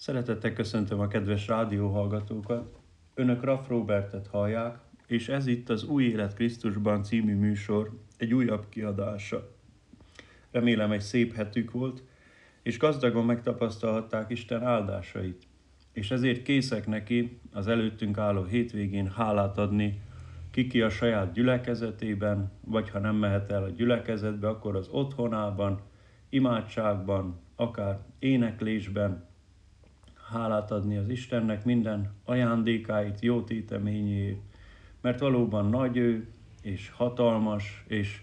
Szeretettel köszöntöm a kedves rádióhallgatókat. Önök Raff Robertet hallják, és ez itt az Új Élet Krisztusban című műsor, egy újabb kiadása. Remélem egy szép hetük volt, és gazdagon megtapasztalhatták Isten áldásait, és ezért készek neki az előttünk álló hétvégén hálát adni, kiki a saját gyülekezetében, vagy ha nem mehet el a gyülekezetbe, akkor az otthonában, imádságban, akár éneklésben, hálát adni az Istennek minden ajándékáit, jó téteményéért, mert valóban nagy ő, és hatalmas, és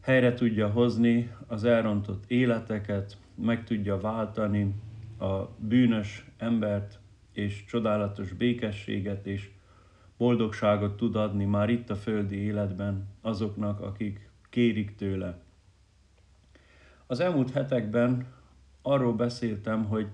helyre tudja hozni az elrontott életeket, meg tudja váltani a bűnös embert, és csodálatos békességet és boldogságot tud adni már itt a földi életben azoknak, akik kérik tőle. Az elmúlt hetekben arról beszéltem, hogy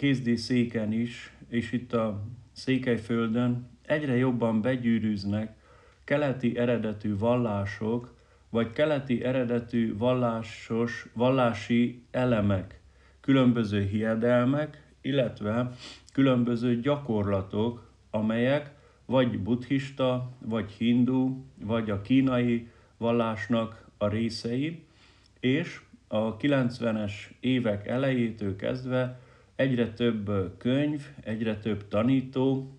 kézdi széken is, és itt a Székelyföldön egyre jobban begyűrűznek keleti eredetű vallások, vagy keleti eredetű vallásos, vallási elemek, különböző hiedelmek, illetve különböző gyakorlatok, amelyek vagy buddhista, vagy hindu, vagy a kínai vallásnak a részei, és a 90-es évek elejétől kezdve egyre több könyv, egyre több tanító,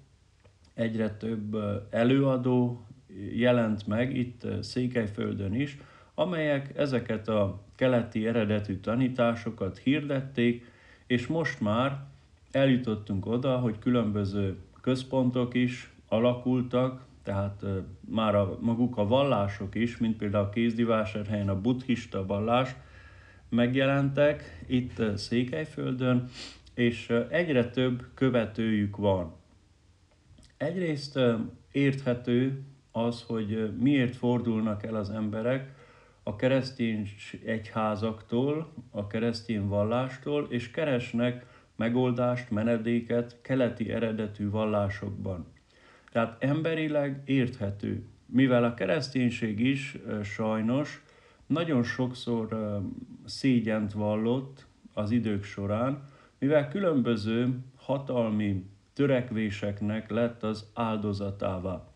egyre több előadó jelent meg itt Székelyföldön is, amelyek ezeket a keleti eredetű tanításokat hirdették, és most már eljutottunk oda, hogy különböző központok is alakultak, tehát már a, maguk a vallások is, mint például a Kézdivásárhelyen a buddhista vallás, megjelentek itt Székelyföldön, és egyre több követőjük van. Egyrészt érthető az, hogy miért fordulnak el az emberek a keresztény egyházaktól, a keresztény vallástól, és keresnek megoldást, menedéket keleti eredetű vallásokban. Tehát emberileg érthető, mivel a kereszténység is sajnos nagyon sokszor szégyent vallott az idők során, mivel különböző hatalmi törekvéseknek lett az áldozatává.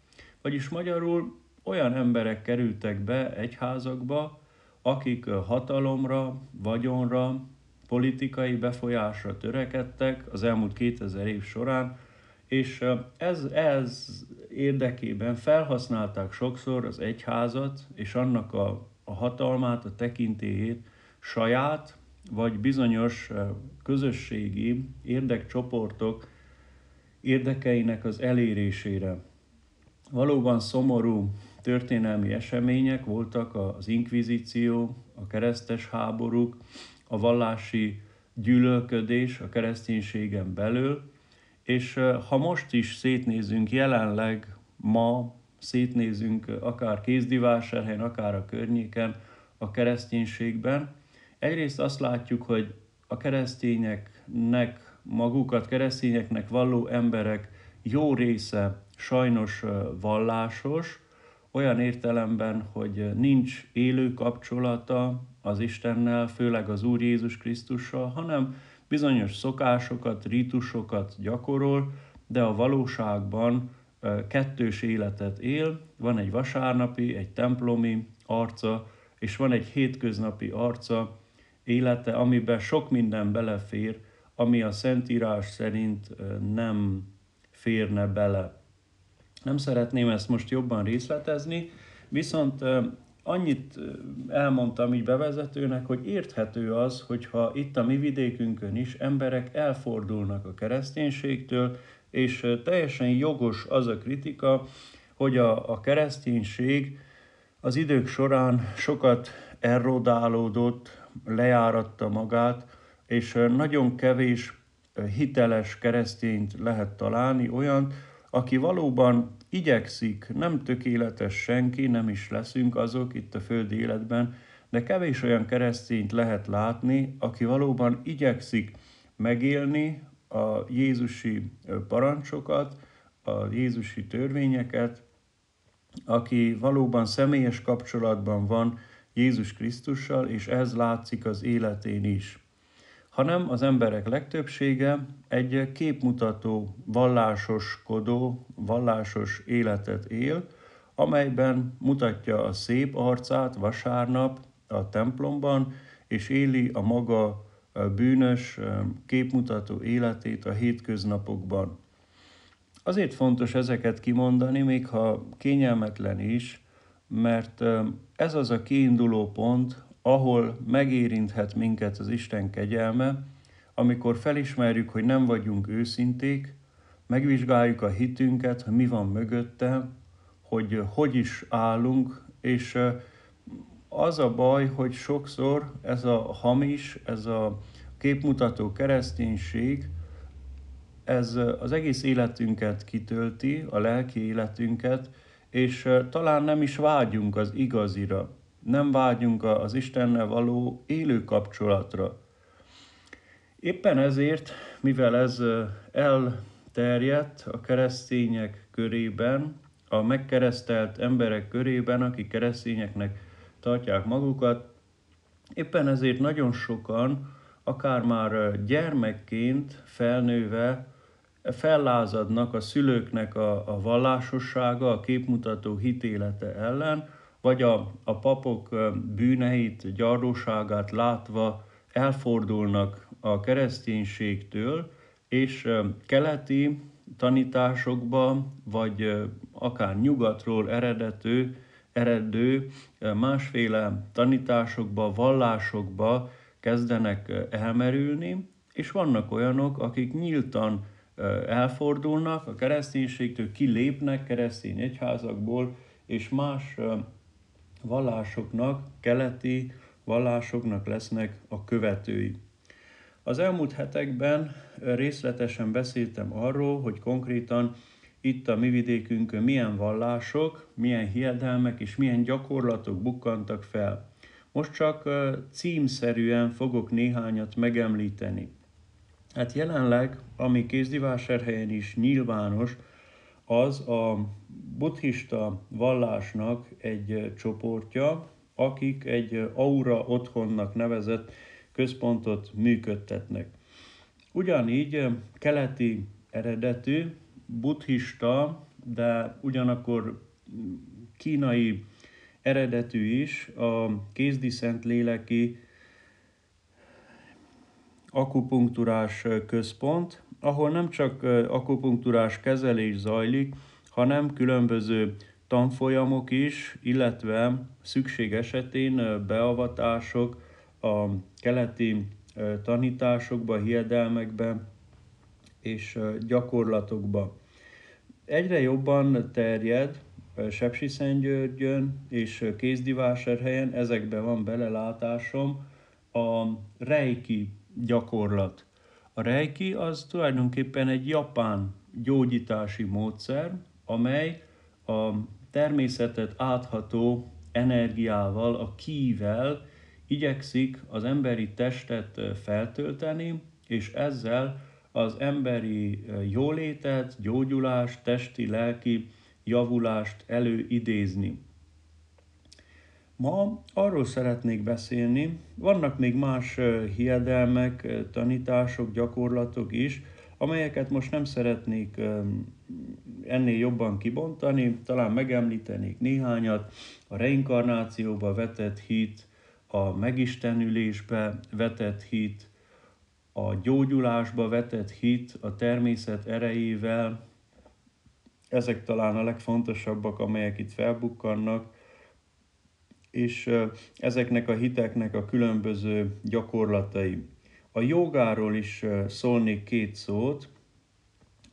Vagyis magyarul olyan emberek kerültek be egyházakba, akik hatalomra, vagyonra, politikai befolyásra törekedtek az elmúlt 2000 év során, és ez, ez érdekében felhasználták sokszor az egyházat és annak a, a hatalmát, a tekintélyét saját vagy bizonyos közösségi érdekcsoportok érdekeinek az elérésére. Valóban szomorú történelmi események voltak az inkvizíció, a keresztes háborúk, a vallási gyűlölködés a kereszténységen belül, és ha most is szétnézünk jelenleg, ma szétnézünk akár Kézdivásárhelyen, akár a környéken, a kereszténységben, Egyrészt azt látjuk, hogy a keresztényeknek, magukat keresztényeknek valló emberek jó része sajnos vallásos, olyan értelemben, hogy nincs élő kapcsolata az Istennel, főleg az Úr Jézus Krisztussal, hanem bizonyos szokásokat, rítusokat gyakorol, de a valóságban kettős életet él, van egy vasárnapi, egy templomi arca, és van egy hétköznapi arca, élete, amiben sok minden belefér, ami a Szentírás szerint nem férne bele. Nem szeretném ezt most jobban részletezni, viszont annyit elmondtam így bevezetőnek, hogy érthető az, hogyha itt a mi vidékünkön is emberek elfordulnak a kereszténységtől, és teljesen jogos az a kritika, hogy a, a kereszténység az idők során sokat errodálódott, lejáratta magát, és nagyon kevés hiteles keresztényt lehet találni, olyan, aki valóban igyekszik, nem tökéletes senki, nem is leszünk azok itt a földi életben, de kevés olyan keresztényt lehet látni, aki valóban igyekszik megélni a Jézusi parancsokat, a Jézusi törvényeket, aki valóban személyes kapcsolatban van Jézus Krisztussal, és ez látszik az életén is. hanem az emberek legtöbbsége egy képmutató, vallásoskodó, vallásos életet él, amelyben mutatja a szép arcát vasárnap a templomban, és éli a maga bűnös, képmutató életét a hétköznapokban. Azért fontos ezeket kimondani, még ha kényelmetlen is, mert ez az a kiinduló pont, ahol megérinthet minket az Isten kegyelme, amikor felismerjük, hogy nem vagyunk őszinték, megvizsgáljuk a hitünket, hogy mi van mögötte, hogy hogy is állunk, és az a baj, hogy sokszor ez a hamis, ez a képmutató kereszténység, ez az egész életünket kitölti, a lelki életünket, és talán nem is vágyunk az igazira, nem vágyunk az Istennel való élő kapcsolatra. Éppen ezért, mivel ez elterjedt a keresztények körében, a megkeresztelt emberek körében, akik keresztényeknek tartják magukat, éppen ezért nagyon sokan, akár már gyermekként felnőve fellázadnak a szülőknek a, a vallásossága, a képmutató hitélete ellen, vagy a, a papok bűneit, gyarlóságát látva elfordulnak a kereszténységtől, és keleti tanításokba, vagy akár nyugatról eredető, eredő másféle tanításokba, vallásokba kezdenek elmerülni, és vannak olyanok, akik nyíltan elfordulnak a kereszténységtől, kilépnek keresztény egyházakból, és más vallásoknak, keleti vallásoknak lesznek a követői. Az elmúlt hetekben részletesen beszéltem arról, hogy konkrétan itt a mi vidékünkön milyen vallások, milyen hiedelmek és milyen gyakorlatok bukkantak fel. Most csak címszerűen fogok néhányat megemlíteni. Hát jelenleg, ami Kézdivásárhelyen is nyilvános, az a buddhista vallásnak egy csoportja, akik egy aura otthonnak nevezett központot működtetnek. Ugyanígy keleti eredetű, buddhista, de ugyanakkor kínai eredetű is a kézdi szent léleki akupunktúrás központ, ahol nem csak akupunktúrás kezelés zajlik, hanem különböző tanfolyamok is, illetve szükség esetén beavatások a keleti tanításokba, hiedelmekbe és gyakorlatokba. Egyre jobban terjed Sepsiszentgyörgyön és Kézdivásárhelyen, ezekben van belelátásom, a reiki gyakorlat. A reiki az tulajdonképpen egy japán gyógyítási módszer, amely a természetet átható energiával, a kível igyekszik az emberi testet feltölteni, és ezzel az emberi jólétet, gyógyulást, testi, lelki javulást előidézni. Ma arról szeretnék beszélni, vannak még más hiedelmek, tanítások, gyakorlatok is, amelyeket most nem szeretnék ennél jobban kibontani, talán megemlítenék néhányat, a reinkarnációba vetett hit, a megistenülésbe vetett hit, a gyógyulásba vetett hit, a természet erejével, ezek talán a legfontosabbak, amelyek itt felbukkannak, és ezeknek a hiteknek a különböző gyakorlatai. A jogáról is szólnék két szót.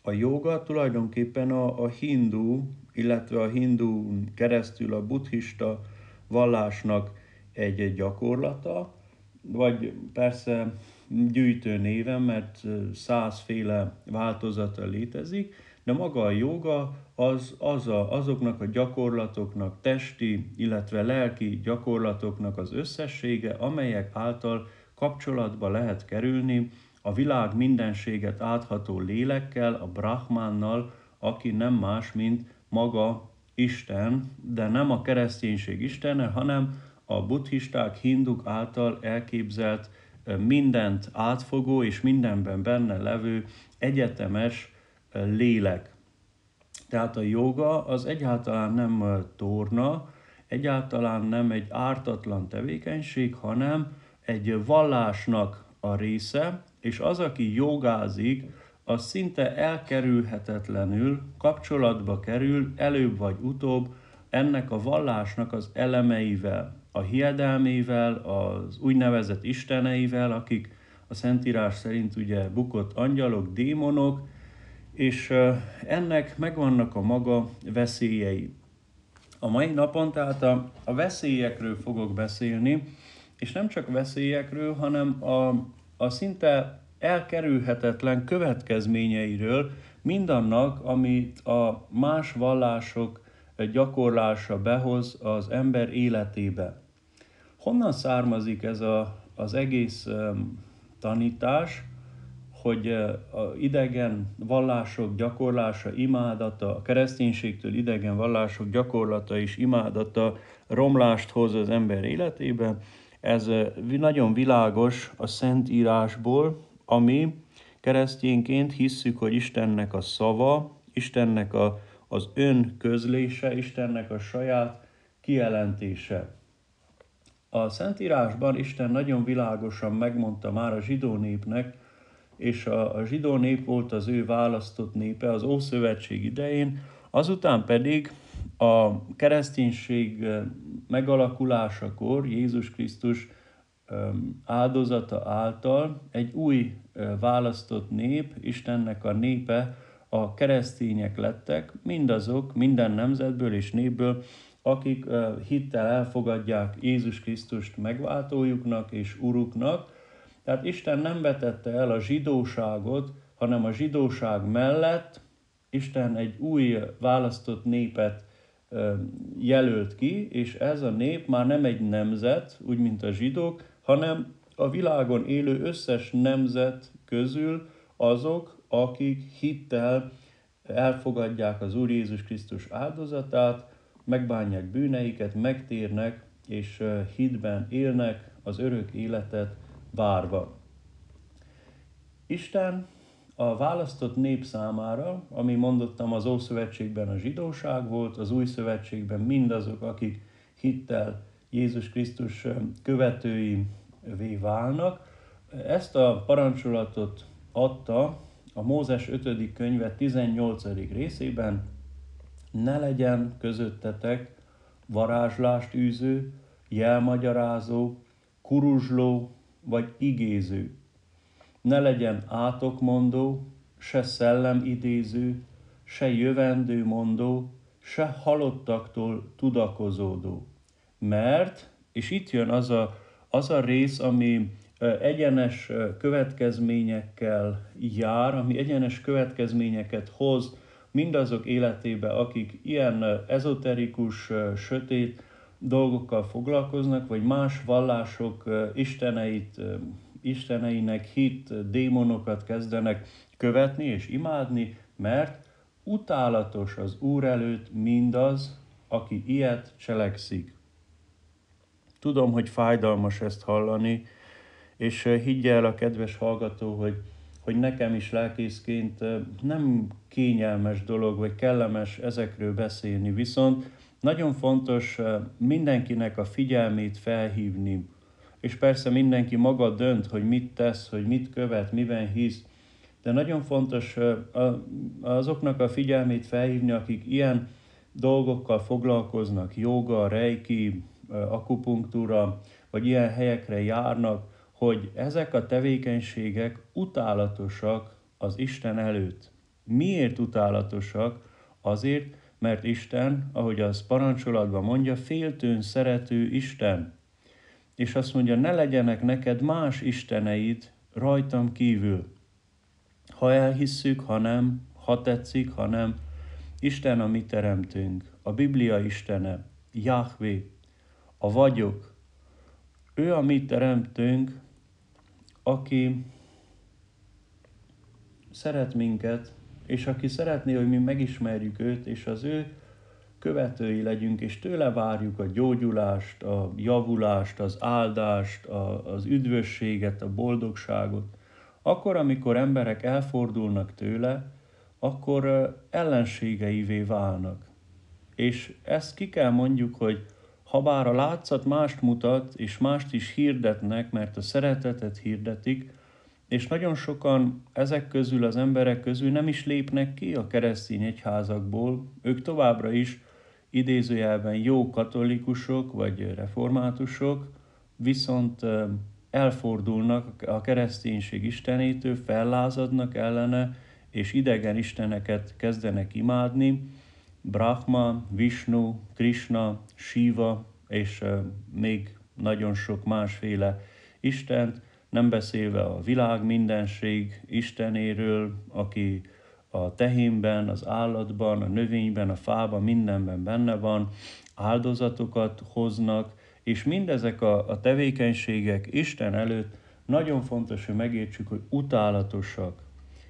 A joga tulajdonképpen a, a hindu, illetve a hindu keresztül a buddhista vallásnak egy, egy gyakorlata, vagy persze gyűjtő néven, mert százféle változata létezik, de maga a joga az, az a, azoknak a gyakorlatoknak, testi, illetve lelki gyakorlatoknak az összessége, amelyek által kapcsolatba lehet kerülni a világ mindenséget átható lélekkel, a Brahmánnal, aki nem más, mint maga Isten, de nem a kereszténység Istene, hanem a buddhisták, hinduk által elképzelt mindent átfogó és mindenben benne levő egyetemes lélek. Tehát a joga az egyáltalán nem torna, egyáltalán nem egy ártatlan tevékenység, hanem egy vallásnak a része, és az, aki jogázik, az szinte elkerülhetetlenül kapcsolatba kerül előbb vagy utóbb ennek a vallásnak az elemeivel, a hiedelmével, az úgynevezett isteneivel, akik a Szentírás szerint ugye bukott angyalok, démonok, és ennek megvannak a maga veszélyei. A mai napon tehát a, a veszélyekről fogok beszélni, és nem csak veszélyekről, hanem a, a szinte elkerülhetetlen következményeiről, mindannak, amit a más vallások gyakorlása behoz az ember életébe. Honnan származik ez a, az egész um, tanítás, hogy a idegen vallások gyakorlása, imádata, a kereszténységtől idegen vallások gyakorlata és imádata romlást hoz az ember életébe. Ez nagyon világos a Szentírásból, ami keresztényként hisszük, hogy Istennek a szava, Istennek a, az ön közlése, Istennek a saját kijelentése. A Szentírásban Isten nagyon világosan megmondta már a zsidó népnek, és a, a zsidó nép volt az ő választott népe az Ószövetség idején, azután pedig a kereszténység megalakulásakor Jézus Krisztus áldozata által egy új választott nép, Istennek a népe, a keresztények lettek, mindazok, minden nemzetből és népből, akik hittel elfogadják Jézus Krisztust megváltójuknak és uruknak, tehát Isten nem vetette el a zsidóságot, hanem a zsidóság mellett Isten egy új választott népet jelölt ki, és ez a nép már nem egy nemzet, úgy mint a zsidók, hanem a világon élő összes nemzet közül azok, akik hittel elfogadják az Úr Jézus Krisztus áldozatát, megbánják bűneiket, megtérnek, és hitben élnek az örök életet várva. Isten a választott nép számára, ami mondottam az Ószövetségben a zsidóság volt, az Új Szövetségben mindazok, akik hittel Jézus Krisztus követői válnak. Ezt a parancsolatot adta a Mózes 5. könyve 18. részében, ne legyen közöttetek varázslást űző, jelmagyarázó, kuruzsló, vagy igéző. Ne legyen átokmondó, se szellemidéző, se jövendőmondó, se halottaktól tudakozódó. Mert, és itt jön az a, az a rész, ami egyenes következményekkel jár, ami egyenes következményeket hoz mindazok életébe, akik ilyen ezoterikus, sötét, dolgokkal foglalkoznak, vagy más vallások isteneit, isteneinek hit démonokat kezdenek követni és imádni, mert utálatos az Úr előtt mindaz, aki ilyet cselekszik. Tudom, hogy fájdalmas ezt hallani, és higgyel a kedves hallgató, hogy, hogy nekem is lelkészként nem kényelmes dolog, vagy kellemes ezekről beszélni, viszont nagyon fontos mindenkinek a figyelmét felhívni, és persze mindenki maga dönt, hogy mit tesz, hogy mit követ, miben hisz, de nagyon fontos azoknak a figyelmét felhívni, akik ilyen dolgokkal foglalkoznak, joga, reiki, akupunktúra, vagy ilyen helyekre járnak, hogy ezek a tevékenységek utálatosak az Isten előtt. Miért utálatosak? Azért, mert Isten, ahogy az parancsolatban mondja, féltőn szerető Isten. És azt mondja, ne legyenek neked más isteneid rajtam kívül. Ha elhisszük, ha nem, ha tetszik, ha nem, Isten a mi teremtőnk, a Biblia Istene, Jahvé, a vagyok. Ő a mi teremtőnk, aki szeret minket, és aki szeretné, hogy mi megismerjük őt, és az ő követői legyünk, és tőle várjuk a gyógyulást, a javulást, az áldást, a, az üdvösséget, a boldogságot, akkor, amikor emberek elfordulnak tőle, akkor ellenségeivé válnak. És ezt ki kell mondjuk, hogy ha bár a látszat mást mutat, és mást is hirdetnek, mert a szeretetet hirdetik, és nagyon sokan ezek közül az emberek közül nem is lépnek ki a keresztény egyházakból, ők továbbra is idézőjelben jó katolikusok vagy reformátusok, viszont elfordulnak a kereszténység istenétől, fellázadnak ellene, és idegen isteneket kezdenek imádni, Brahma, Vishnu, Krishna, Shiva és még nagyon sok másféle istent, nem beszélve a világ mindenség Istenéről, aki a tehénben, az állatban, a növényben, a fában, mindenben benne van, áldozatokat hoznak, és mindezek a, a tevékenységek Isten előtt nagyon fontos, hogy megértsük, hogy utálatosak.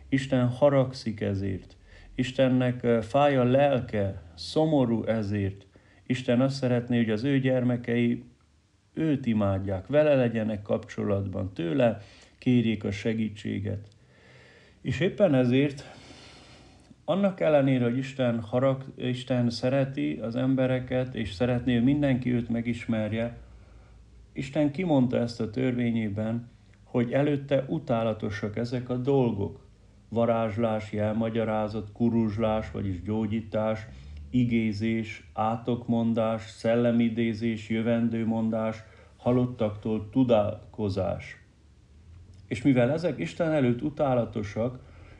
Isten haragszik ezért. Istennek fáj a lelke, szomorú ezért. Isten azt szeretné, hogy az ő gyermekei őt imádják, vele legyenek kapcsolatban, tőle kérjék a segítséget. És éppen ezért, annak ellenére, hogy Isten, harag, Isten szereti az embereket, és szeretné, hogy mindenki őt megismerje, Isten kimondta ezt a törvényében, hogy előtte utálatosak ezek a dolgok. Varázslás, jelmagyarázat, kuruzslás, vagyis gyógyítás, igézés, átokmondás, szellemidézés, jövendőmondás, halottaktól tudálkozás. És mivel ezek Isten előtt utálatosak,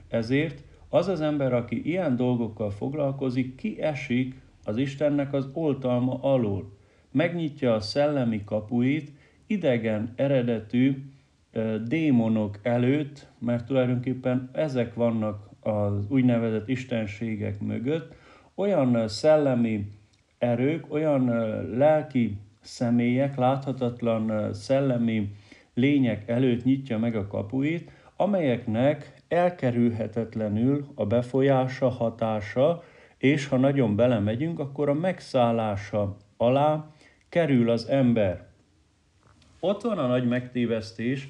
ezért az az ember, aki ilyen dolgokkal foglalkozik, kiesik az Istennek az oltalma alól. Megnyitja a szellemi kapuit idegen eredetű démonok előtt, mert tulajdonképpen ezek vannak az úgynevezett istenségek mögött, olyan szellemi erők, olyan lelki személyek, láthatatlan szellemi lények előtt nyitja meg a kapuit, amelyeknek elkerülhetetlenül a befolyása, hatása, és ha nagyon belemegyünk, akkor a megszállása alá kerül az ember. Ott van a nagy megtévesztés,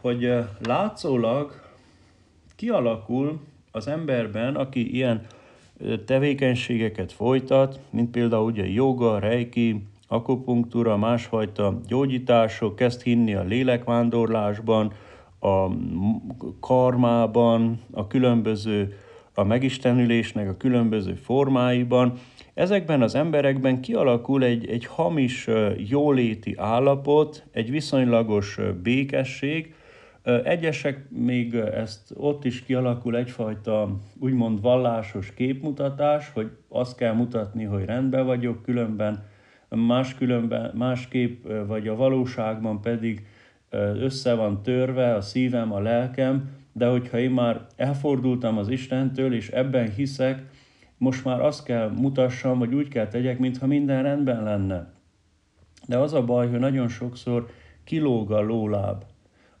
hogy látszólag kialakul az emberben, aki ilyen tevékenységeket folytat, mint például ugye joga, reiki, akupunktúra, másfajta gyógyítások, kezd hinni a lélekvándorlásban, a karmában, a különböző, a megistenülésnek a különböző formáiban. Ezekben az emberekben kialakul egy, egy hamis jóléti állapot, egy viszonylagos békesség, Egyesek még ezt ott is kialakul egyfajta úgymond vallásos képmutatás, hogy azt kell mutatni, hogy rendben vagyok, különben más különben, másképp, vagy a valóságban pedig össze van törve a szívem, a lelkem, de hogyha én már elfordultam az Istentől, és ebben hiszek, most már azt kell mutassam, vagy úgy kell tegyek, mintha minden rendben lenne. De az a baj, hogy nagyon sokszor kilóg a lóláb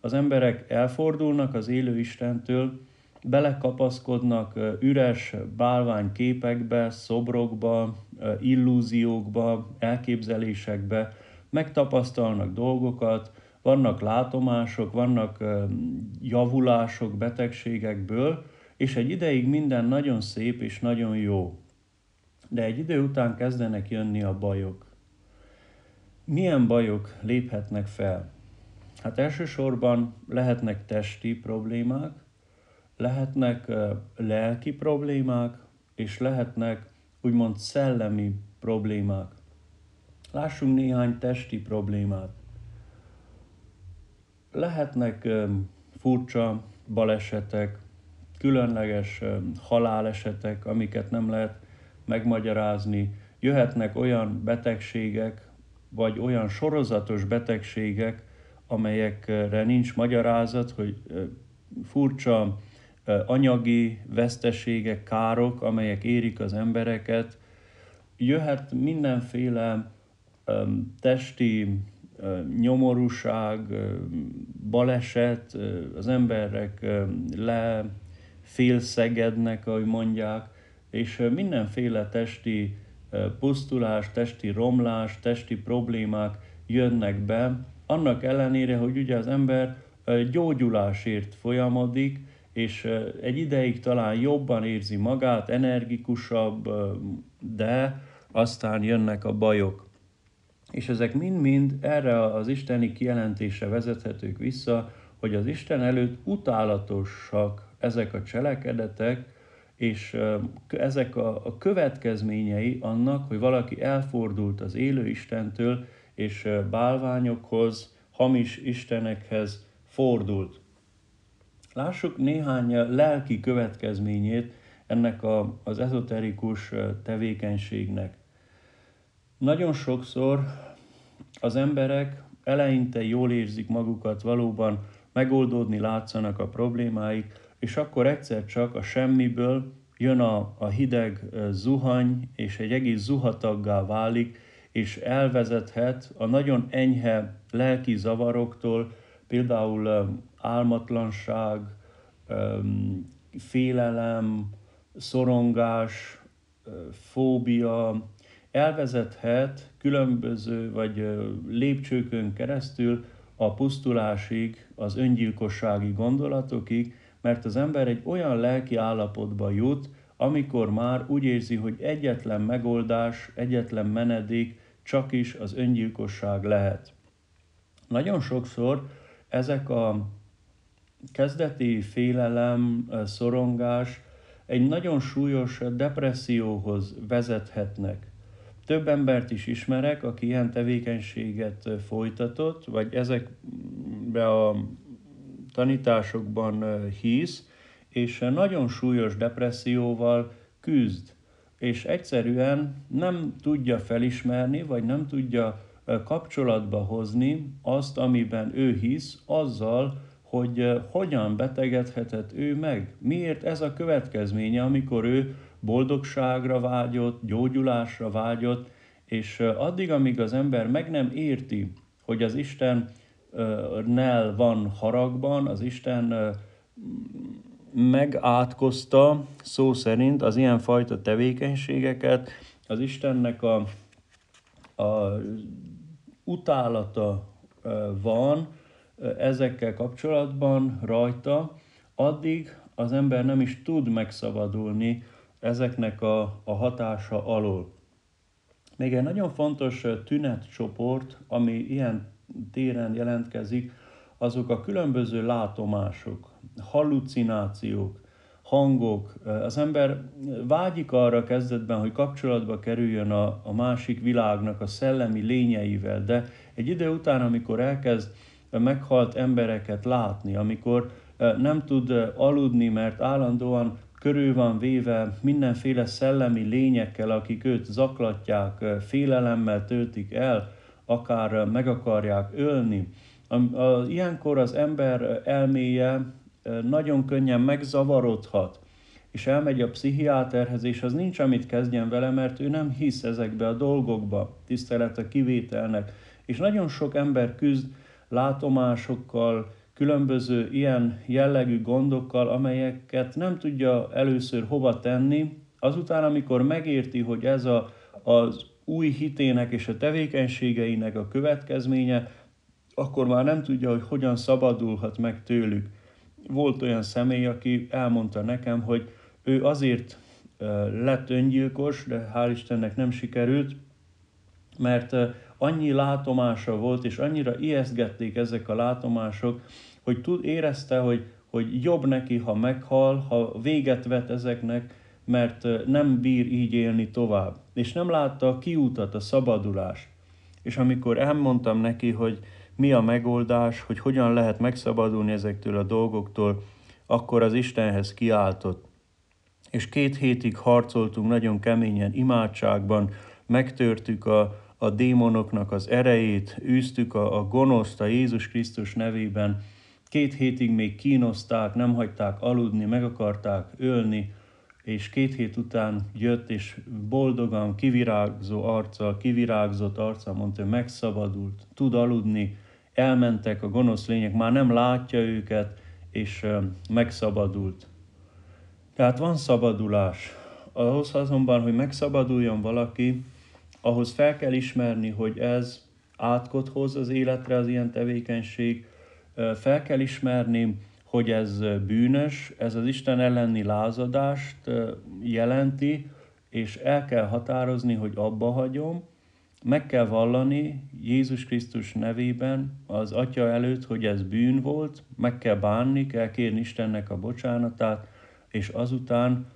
az emberek elfordulnak az élő Istentől, belekapaszkodnak üres bálványképekbe, szobrokba, illúziókba, elképzelésekbe, megtapasztalnak dolgokat, vannak látomások, vannak javulások betegségekből, és egy ideig minden nagyon szép és nagyon jó. De egy idő után kezdenek jönni a bajok. Milyen bajok léphetnek fel? Hát elsősorban lehetnek testi problémák, lehetnek lelki problémák, és lehetnek úgymond szellemi problémák. Lássunk néhány testi problémát. Lehetnek furcsa balesetek, különleges halálesetek, amiket nem lehet megmagyarázni. Jöhetnek olyan betegségek, vagy olyan sorozatos betegségek, amelyekre nincs magyarázat, hogy furcsa anyagi veszteségek, károk, amelyek érik az embereket. Jöhet mindenféle testi nyomorúság, baleset, az emberek lefélszegednek, ahogy mondják, és mindenféle testi pusztulás, testi romlás, testi problémák jönnek be, annak ellenére, hogy ugye az ember gyógyulásért folyamodik, és egy ideig talán jobban érzi magát, energikusabb, de aztán jönnek a bajok. És ezek mind-mind erre az isteni kijelentésre vezethetők vissza, hogy az Isten előtt utálatosak ezek a cselekedetek, és ezek a, következményei annak, hogy valaki elfordult az élő Istentől, és bálványokhoz, hamis istenekhez fordult. Lássuk néhány lelki következményét ennek a, az ezoterikus tevékenységnek. Nagyon sokszor az emberek eleinte jól érzik magukat, valóban megoldódni látszanak a problémáik, és akkor egyszer csak a semmiből jön a, a hideg zuhany, és egy egész zuhataggá válik, és elvezethet a nagyon enyhe lelki zavaroktól, például álmatlanság, félelem, szorongás, fóbia, elvezethet különböző vagy lépcsőkön keresztül a pusztulásig, az öngyilkossági gondolatokig, mert az ember egy olyan lelki állapotba jut, amikor már úgy érzi, hogy egyetlen megoldás, egyetlen menedék csak is az öngyilkosság lehet. Nagyon sokszor ezek a kezdeti félelem, szorongás egy nagyon súlyos depresszióhoz vezethetnek. Több embert is ismerek, aki ilyen tevékenységet folytatott, vagy ezekbe a tanításokban hisz, és nagyon súlyos depresszióval küzd, és egyszerűen nem tudja felismerni, vagy nem tudja kapcsolatba hozni azt, amiben ő hisz, azzal, hogy hogyan betegedhetett ő meg. Miért ez a következménye, amikor ő boldogságra vágyott, gyógyulásra vágyott, és addig, amíg az ember meg nem érti, hogy az Isten nel van haragban, az Isten megátkozta szó szerint az ilyenfajta tevékenységeket, az Istennek a, a utálata van ezekkel kapcsolatban rajta, addig az ember nem is tud megszabadulni ezeknek a, a hatása alól. Még egy nagyon fontos tünetcsoport, ami ilyen téren jelentkezik, azok a különböző látomások, hallucinációk, hangok. Az ember vágyik arra kezdetben, hogy kapcsolatba kerüljön a, a másik világnak a szellemi lényeivel, de egy idő után, amikor elkezd meghalt embereket látni, amikor nem tud aludni, mert állandóan körül van véve mindenféle szellemi lényekkel, akik őt zaklatják, félelemmel töltik el, akár meg akarják ölni. Ilyenkor az ember elméje nagyon könnyen megzavarodhat, és elmegy a pszichiáterhez, és az nincs, amit kezdjen vele, mert ő nem hisz ezekbe a dolgokba, tisztelet a kivételnek. És nagyon sok ember küzd látomásokkal, különböző ilyen jellegű gondokkal, amelyeket nem tudja először hova tenni, azután, amikor megérti, hogy ez a, az új hitének és a tevékenységeinek a következménye, akkor már nem tudja, hogy hogyan szabadulhat meg tőlük. Volt olyan személy, aki elmondta nekem, hogy ő azért lett öngyilkos, de hál' Istennek nem sikerült, mert annyi látomása volt, és annyira ijesztgették ezek a látomások, hogy tud, érezte, hogy, hogy jobb neki, ha meghal, ha véget vet ezeknek, mert nem bír így élni tovább. És nem látta a kiútat, a szabadulást. És amikor elmondtam neki, hogy mi a megoldás, hogy hogyan lehet megszabadulni ezektől a dolgoktól, akkor az Istenhez kiáltott. És két hétig harcoltunk nagyon keményen imádságban, megtörtük a, a démonoknak az erejét, űztük a, a gonoszt a Jézus Krisztus nevében, két hétig még kínozták, nem hagyták aludni, meg akarták ölni, és két hét után jött, és boldogan, kivirágzó arccal, kivirágzott arccal mondta, hogy megszabadult, tud aludni, elmentek a gonosz lények, már nem látja őket, és megszabadult. Tehát van szabadulás Ahhoz azonban, hogy megszabaduljon valaki, ahhoz fel kell ismerni, hogy ez átkot hoz az életre az ilyen tevékenység, fel kell ismerni, hogy ez bűnös, ez az Isten elleni lázadást jelenti, és el kell határozni, hogy abba hagyom, meg kell vallani Jézus Krisztus nevében az Atya előtt, hogy ez bűn volt, meg kell bánni, kell kérni Istennek a bocsánatát, és azután,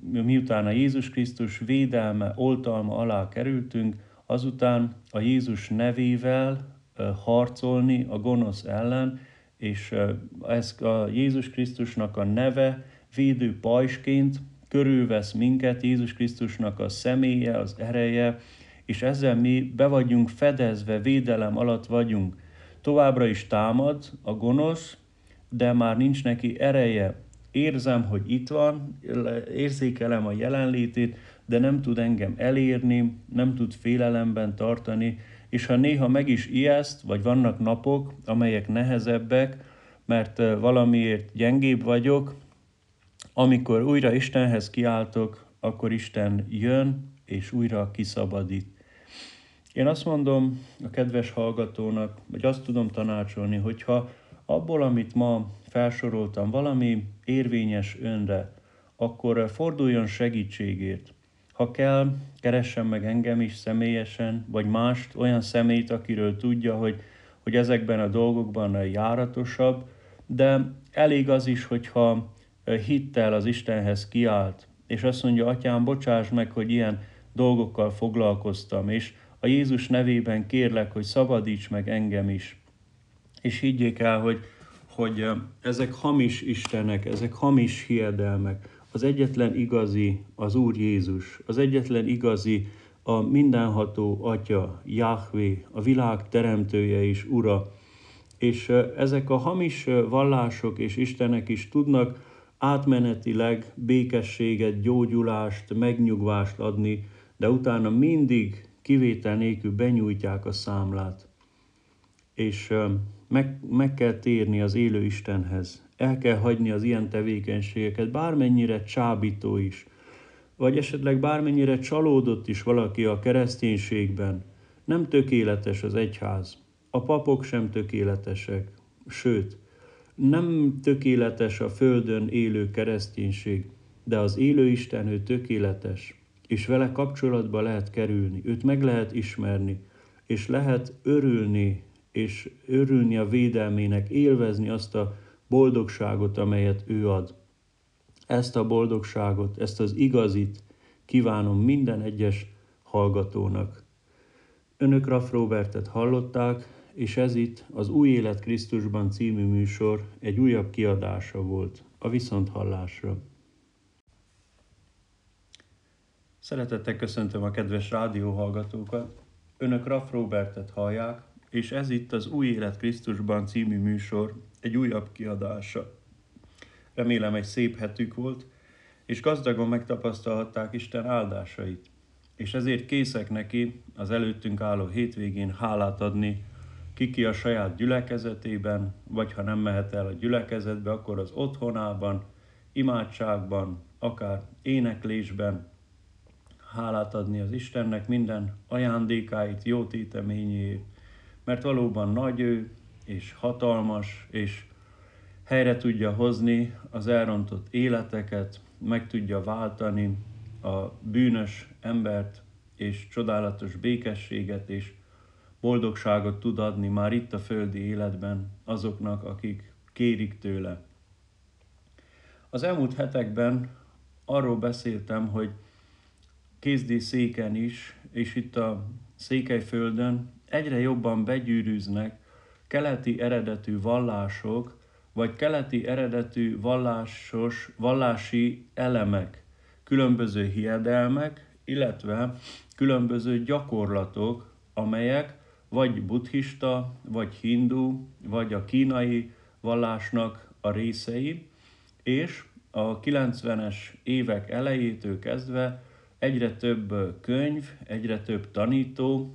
miután a Jézus Krisztus védelme, oltalma alá kerültünk, azután a Jézus nevével harcolni a gonosz ellen, és ez a Jézus Krisztusnak a neve védő pajsként körülvesz minket, Jézus Krisztusnak a személye, az ereje, és ezzel mi be vagyunk fedezve, védelem alatt vagyunk. Továbbra is támad a gonosz, de már nincs neki ereje. Érzem, hogy itt van, érzékelem a jelenlétét, de nem tud engem elérni, nem tud félelemben tartani, és ha néha meg is ijeszt, vagy vannak napok, amelyek nehezebbek, mert valamiért gyengébb vagyok, amikor újra Istenhez kiáltok, akkor Isten jön, és újra kiszabadít. Én azt mondom a kedves hallgatónak, vagy azt tudom tanácsolni, hogyha abból, amit ma felsoroltam, valami érvényes önre, akkor forduljon segítségért. Ha kell, keressen meg engem is személyesen, vagy mást, olyan személyt, akiről tudja, hogy, hogy ezekben a dolgokban járatosabb, de elég az is, hogyha hittel az Istenhez kiált, és azt mondja, atyám, bocsáss meg, hogy ilyen dolgokkal foglalkoztam, és a Jézus nevében kérlek, hogy szabadíts meg engem is. És higgyék el, hogy, hogy ezek hamis istenek, ezek hamis hiedelmek. Az egyetlen igazi az Úr Jézus, az egyetlen igazi a mindenható Atya, Jahvé, a világ teremtője és Ura. És ezek a hamis vallások és Istenek is tudnak átmenetileg békességet, gyógyulást, megnyugvást adni, de utána mindig kivétel nélkül benyújtják a számlát. És meg, meg kell térni az élő Istenhez. El kell hagyni az ilyen tevékenységeket, bármennyire csábító is, vagy esetleg bármennyire csalódott is valaki a kereszténységben. Nem tökéletes az egyház. A papok sem tökéletesek, sőt, nem tökéletes a földön élő kereszténység, de az élő Isten ő tökéletes, és vele kapcsolatba lehet kerülni, őt meg lehet ismerni, és lehet örülni, és örülni a védelmének, élvezni azt a boldogságot, amelyet ő ad. Ezt a boldogságot, ezt az igazit kívánom minden egyes hallgatónak. Önök Raff Robertet hallották, és ez itt az Új Élet Krisztusban című műsor egy újabb kiadása volt a Viszonthallásra. Szeretettel köszöntöm a kedves rádióhallgatókat. Önök Raff Robertet hallják, és ez itt az Új Élet Krisztusban című műsor egy újabb kiadása. Remélem egy szép hetük volt, és gazdagon megtapasztalhatták Isten áldásait, és ezért készek neki az előttünk álló hétvégén hálát adni kiki a saját gyülekezetében, vagy ha nem mehet el a gyülekezetbe, akkor az otthonában, imádságban, akár éneklésben, hálát adni az Istennek minden ajándékáit, jó téteményéért, mert valóban nagy ő, és hatalmas, és helyre tudja hozni az elrontott életeket, meg tudja váltani a bűnös embert, és csodálatos békességet és boldogságot tud adni már itt a földi életben azoknak, akik kérik tőle. Az elmúlt hetekben arról beszéltem, hogy kézdi széken is, és itt a Székelyföldön egyre jobban begyűrűznek keleti eredetű vallások, vagy keleti eredetű vallásos, vallási elemek, különböző hiedelmek, illetve különböző gyakorlatok, amelyek vagy buddhista, vagy hindu, vagy a kínai vallásnak a részei, és a 90-es évek elejétől kezdve egyre több könyv, egyre több tanító,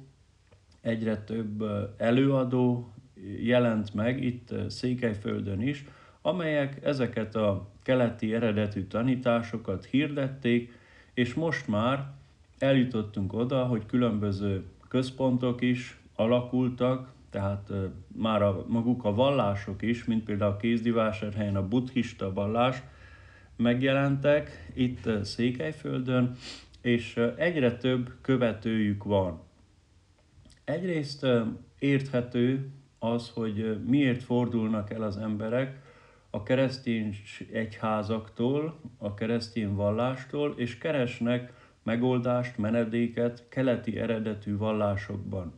egyre több előadó jelent meg itt Székelyföldön is, amelyek ezeket a keleti eredetű tanításokat hirdették, és most már eljutottunk oda, hogy különböző központok is alakultak, tehát már a, maguk a vallások is, mint például a Kézdivásárhelyen a buddhista vallás megjelentek itt Székelyföldön, és egyre több követőjük van. Egyrészt érthető az, hogy miért fordulnak el az emberek a keresztény egyházaktól, a keresztény vallástól, és keresnek megoldást, menedéket keleti eredetű vallásokban.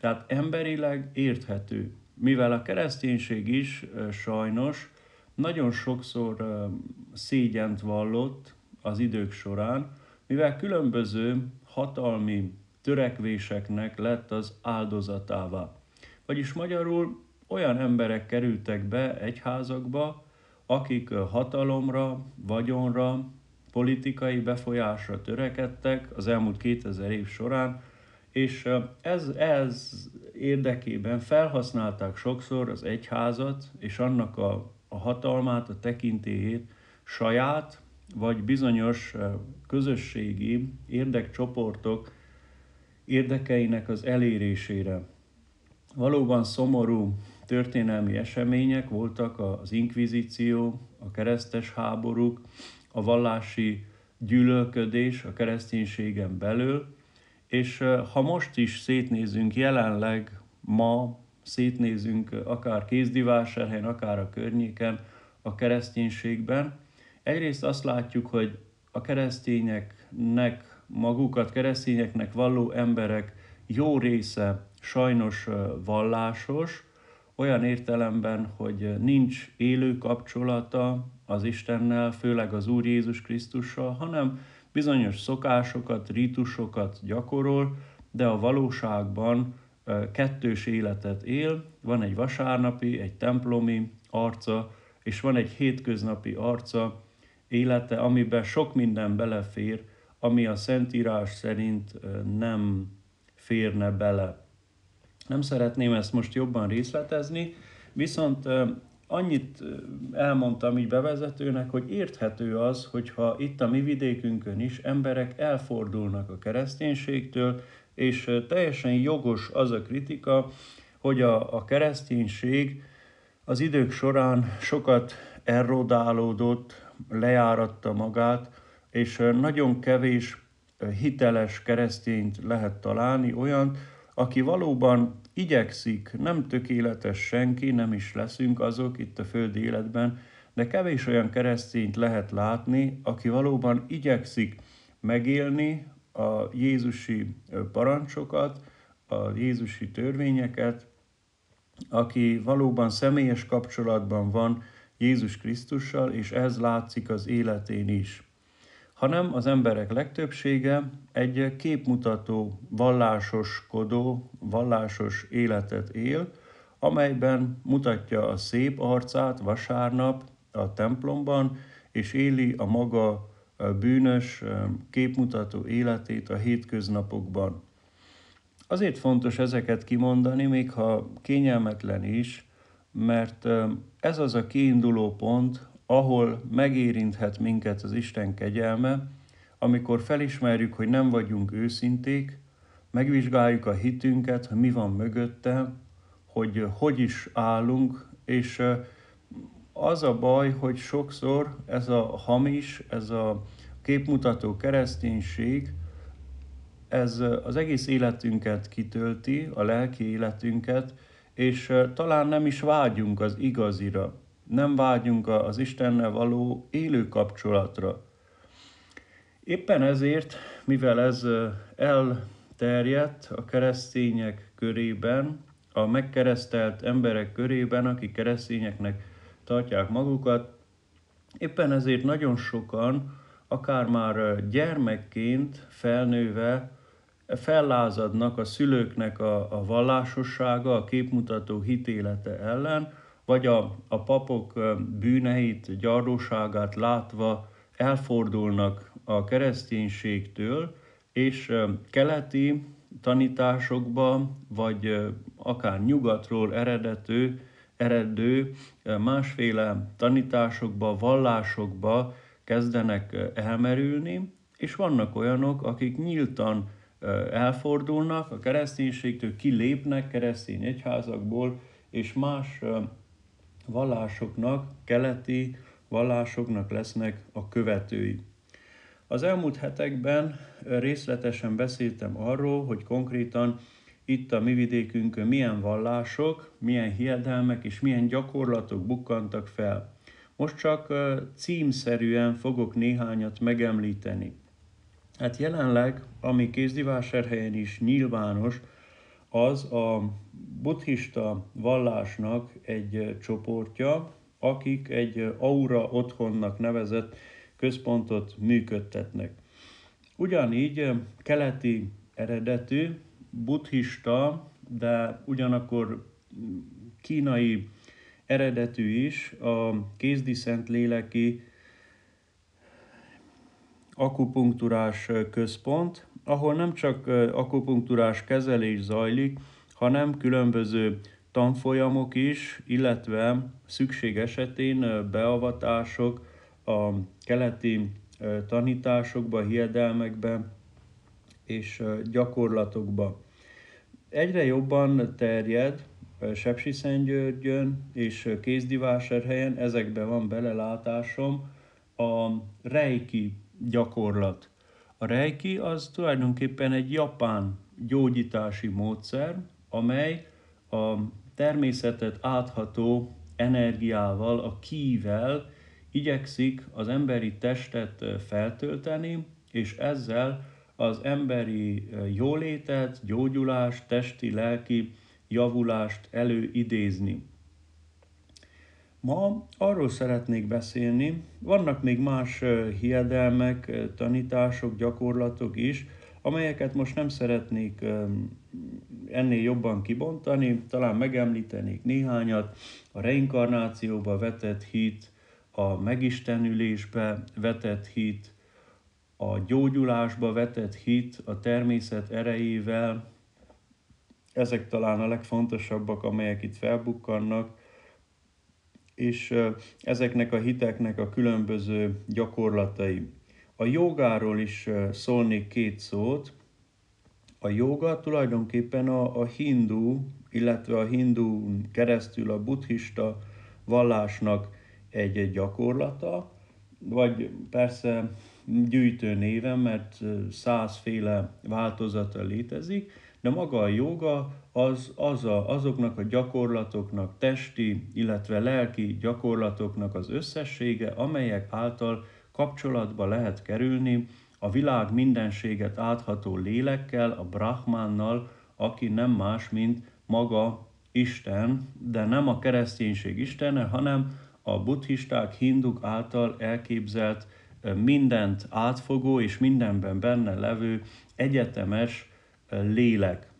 Tehát emberileg érthető, mivel a kereszténység is sajnos nagyon sokszor szégyent vallott az idők során, mivel különböző hatalmi törekvéseknek lett az áldozatává. Vagyis magyarul olyan emberek kerültek be egyházakba, akik hatalomra, vagyonra, politikai befolyásra törekedtek az elmúlt 2000 év során, és ez, ez érdekében felhasználták sokszor az egyházat és annak a, a hatalmát, a tekintélyét saját vagy bizonyos közösségi érdekcsoportok érdekeinek az elérésére. Valóban szomorú történelmi események voltak az inkvizíció, a keresztes háborúk, a vallási gyűlölködés a kereszténységen belül, és ha most is szétnézünk jelenleg, ma szétnézünk akár Kézdivásárhelyen, akár a környéken, a kereszténységben, egyrészt azt látjuk, hogy a keresztényeknek, magukat keresztényeknek valló emberek jó része sajnos vallásos, olyan értelemben, hogy nincs élő kapcsolata az Istennel, főleg az Úr Jézus Krisztussal, hanem bizonyos szokásokat, rítusokat gyakorol, de a valóságban kettős életet él, van egy vasárnapi, egy templomi arca, és van egy hétköznapi arca, élete, amiben sok minden belefér, ami a Szentírás szerint nem férne bele. Nem szeretném ezt most jobban részletezni, viszont annyit elmondtam így bevezetőnek, hogy érthető az, hogyha itt a mi vidékünkön is emberek elfordulnak a kereszténységtől, és teljesen jogos az a kritika, hogy a, a kereszténység az idők során sokat errodálódott, lejáratta magát, és nagyon kevés hiteles keresztényt lehet találni, olyan, aki valóban igyekszik, nem tökéletes senki, nem is leszünk azok itt a földi életben, de kevés olyan keresztényt lehet látni, aki valóban igyekszik megélni a Jézusi parancsokat, a Jézusi törvényeket, aki valóban személyes kapcsolatban van Jézus Krisztussal, és ez látszik az életén is hanem az emberek legtöbbsége egy képmutató, vallásoskodó, vallásos életet él, amelyben mutatja a szép arcát vasárnap a templomban, és éli a maga bűnös, képmutató életét a hétköznapokban. Azért fontos ezeket kimondani, még ha kényelmetlen is, mert ez az a kiinduló pont, ahol megérinthet minket az Isten kegyelme, amikor felismerjük, hogy nem vagyunk őszinték, megvizsgáljuk a hitünket, hogy mi van mögötte, hogy hogy is állunk, és az a baj, hogy sokszor ez a hamis, ez a képmutató kereszténység, ez az egész életünket kitölti, a lelki életünket, és talán nem is vágyunk az igazira nem vágyunk az Istennel való élő kapcsolatra. Éppen ezért, mivel ez elterjedt a keresztények körében, a megkeresztelt emberek körében, akik keresztényeknek tartják magukat, éppen ezért nagyon sokan, akár már gyermekként felnőve, fellázadnak a szülőknek a, a vallásossága, a képmutató hitélete ellen, vagy a, a papok bűneit, gyarlóságát látva elfordulnak a kereszténységtől, és keleti tanításokba, vagy akár nyugatról eredető, eredő másféle tanításokba, vallásokba kezdenek elmerülni, és vannak olyanok, akik nyíltan elfordulnak a kereszténységtől, kilépnek keresztény egyházakból, és más vallásoknak, keleti vallásoknak lesznek a követői. Az elmúlt hetekben részletesen beszéltem arról, hogy konkrétan itt a mi vidékünkön milyen vallások, milyen hiedelmek és milyen gyakorlatok bukkantak fel. Most csak címszerűen fogok néhányat megemlíteni. Hát jelenleg, ami Kézdivásárhelyen is nyilvános, az a buddhista vallásnak egy csoportja, akik egy aura otthonnak nevezett központot működtetnek. Ugyanígy keleti eredetű, buddhista, de ugyanakkor kínai eredetű is a kézdi szent léleki akupunktúrás központ, ahol nem csak akupunktúrás kezelés zajlik, hanem különböző tanfolyamok is, illetve szükség esetén beavatások a keleti tanításokba, hiedelmekbe és gyakorlatokba. Egyre jobban terjed Sepsiszentgyörgyön és Kézdivásárhelyen, ezekben van belelátásom, a reiki gyakorlat. A reiki az tulajdonképpen egy japán gyógyítási módszer, amely a természetet átható energiával, a kível igyekszik az emberi testet feltölteni, és ezzel az emberi jólétet, gyógyulást, testi, lelki javulást előidézni. Ma arról szeretnék beszélni, vannak még más hiedelmek, tanítások, gyakorlatok is, amelyeket most nem szeretnék ennél jobban kibontani, talán megemlítenék néhányat, a reinkarnációba vetett hit, a megistenülésbe vetett hit, a gyógyulásba vetett hit, a természet erejével, ezek talán a legfontosabbak, amelyek itt felbukkannak, és ezeknek a hiteknek a különböző gyakorlatai. A jogáról is szólnék két szót. A joga tulajdonképpen a, a hindu, illetve a hindu keresztül a buddhista vallásnak egy, egy gyakorlata, vagy persze gyűjtő néven, mert százféle változata létezik, de maga a joga az, az a, azoknak a gyakorlatoknak, testi, illetve lelki gyakorlatoknak az összessége, amelyek által kapcsolatba lehet kerülni a világ mindenséget átható lélekkel, a Brahmannal, aki nem más, mint maga Isten, de nem a kereszténység Istene, hanem a buddhisták, hinduk által elképzelt mindent átfogó és mindenben benne levő egyetemes lélek.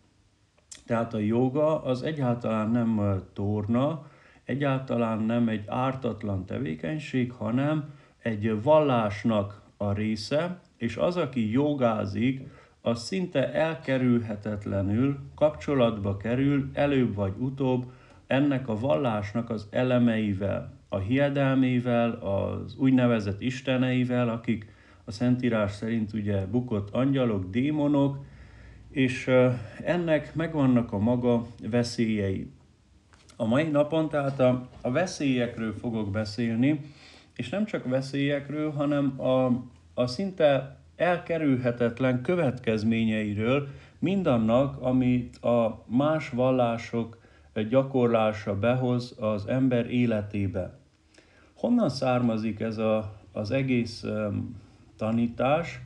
Tehát a joga az egyáltalán nem torna, egyáltalán nem egy ártatlan tevékenység, hanem egy vallásnak a része, és az, aki jogázik, az szinte elkerülhetetlenül kapcsolatba kerül előbb vagy utóbb ennek a vallásnak az elemeivel, a hiedelmével, az úgynevezett isteneivel, akik a Szentírás szerint ugye bukott angyalok, démonok, és ennek megvannak a maga veszélyei. A mai napon tehát a, a veszélyekről fogok beszélni, és nem csak veszélyekről, hanem a, a szinte elkerülhetetlen következményeiről, mindannak, amit a más vallások gyakorlása behoz az ember életébe. Honnan származik ez a, az egész um, tanítás,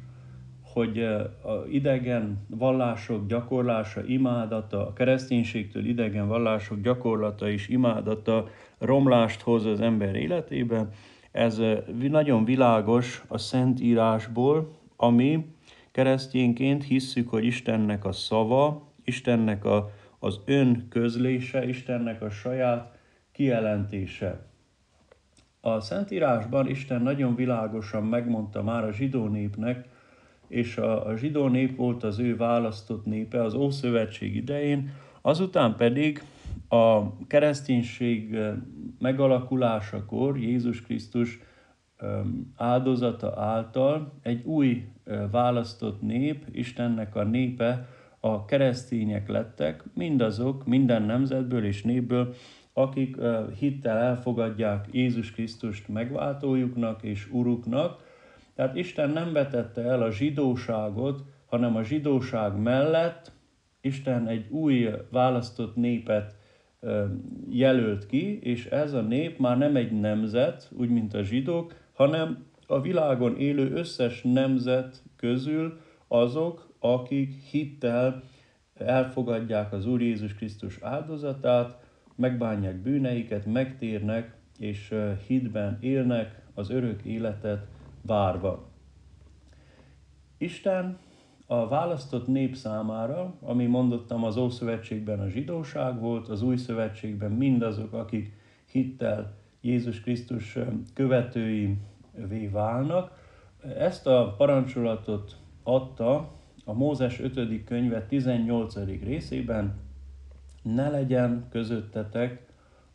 hogy a idegen vallások gyakorlása, imádata, a kereszténységtől idegen vallások gyakorlata és imádata romlást hoz az ember életébe, ez nagyon világos a Szentírásból, ami keresztényként hisszük, hogy Istennek a szava, Istennek a, az ön közlése, Istennek a saját kijelentése. A Szentírásban Isten nagyon világosan megmondta már a zsidó népnek, és a, a zsidó nép volt az ő választott népe az Ószövetség idején, azután pedig a kereszténység megalakulásakor Jézus Krisztus áldozata által egy új választott nép, Istennek a népe, a keresztények lettek, mindazok, minden nemzetből és népből, akik hittel elfogadják Jézus Krisztust megváltójuknak és uruknak. Tehát Isten nem vetette el a zsidóságot, hanem a zsidóság mellett Isten egy új választott népet jelölt ki, és ez a nép már nem egy nemzet, úgy mint a zsidók, hanem a világon élő összes nemzet közül azok, akik hittel elfogadják az Úr Jézus Krisztus áldozatát, megbánják bűneiket, megtérnek, és hitben élnek az örök életet várva. Isten a választott nép számára, ami mondottam az Ószövetségben a zsidóság volt, az Új Szövetségben mindazok, akik hittel Jézus Krisztus követőivé válnak, ezt a parancsolatot adta a Mózes 5. könyve 18. részében, ne legyen közöttetek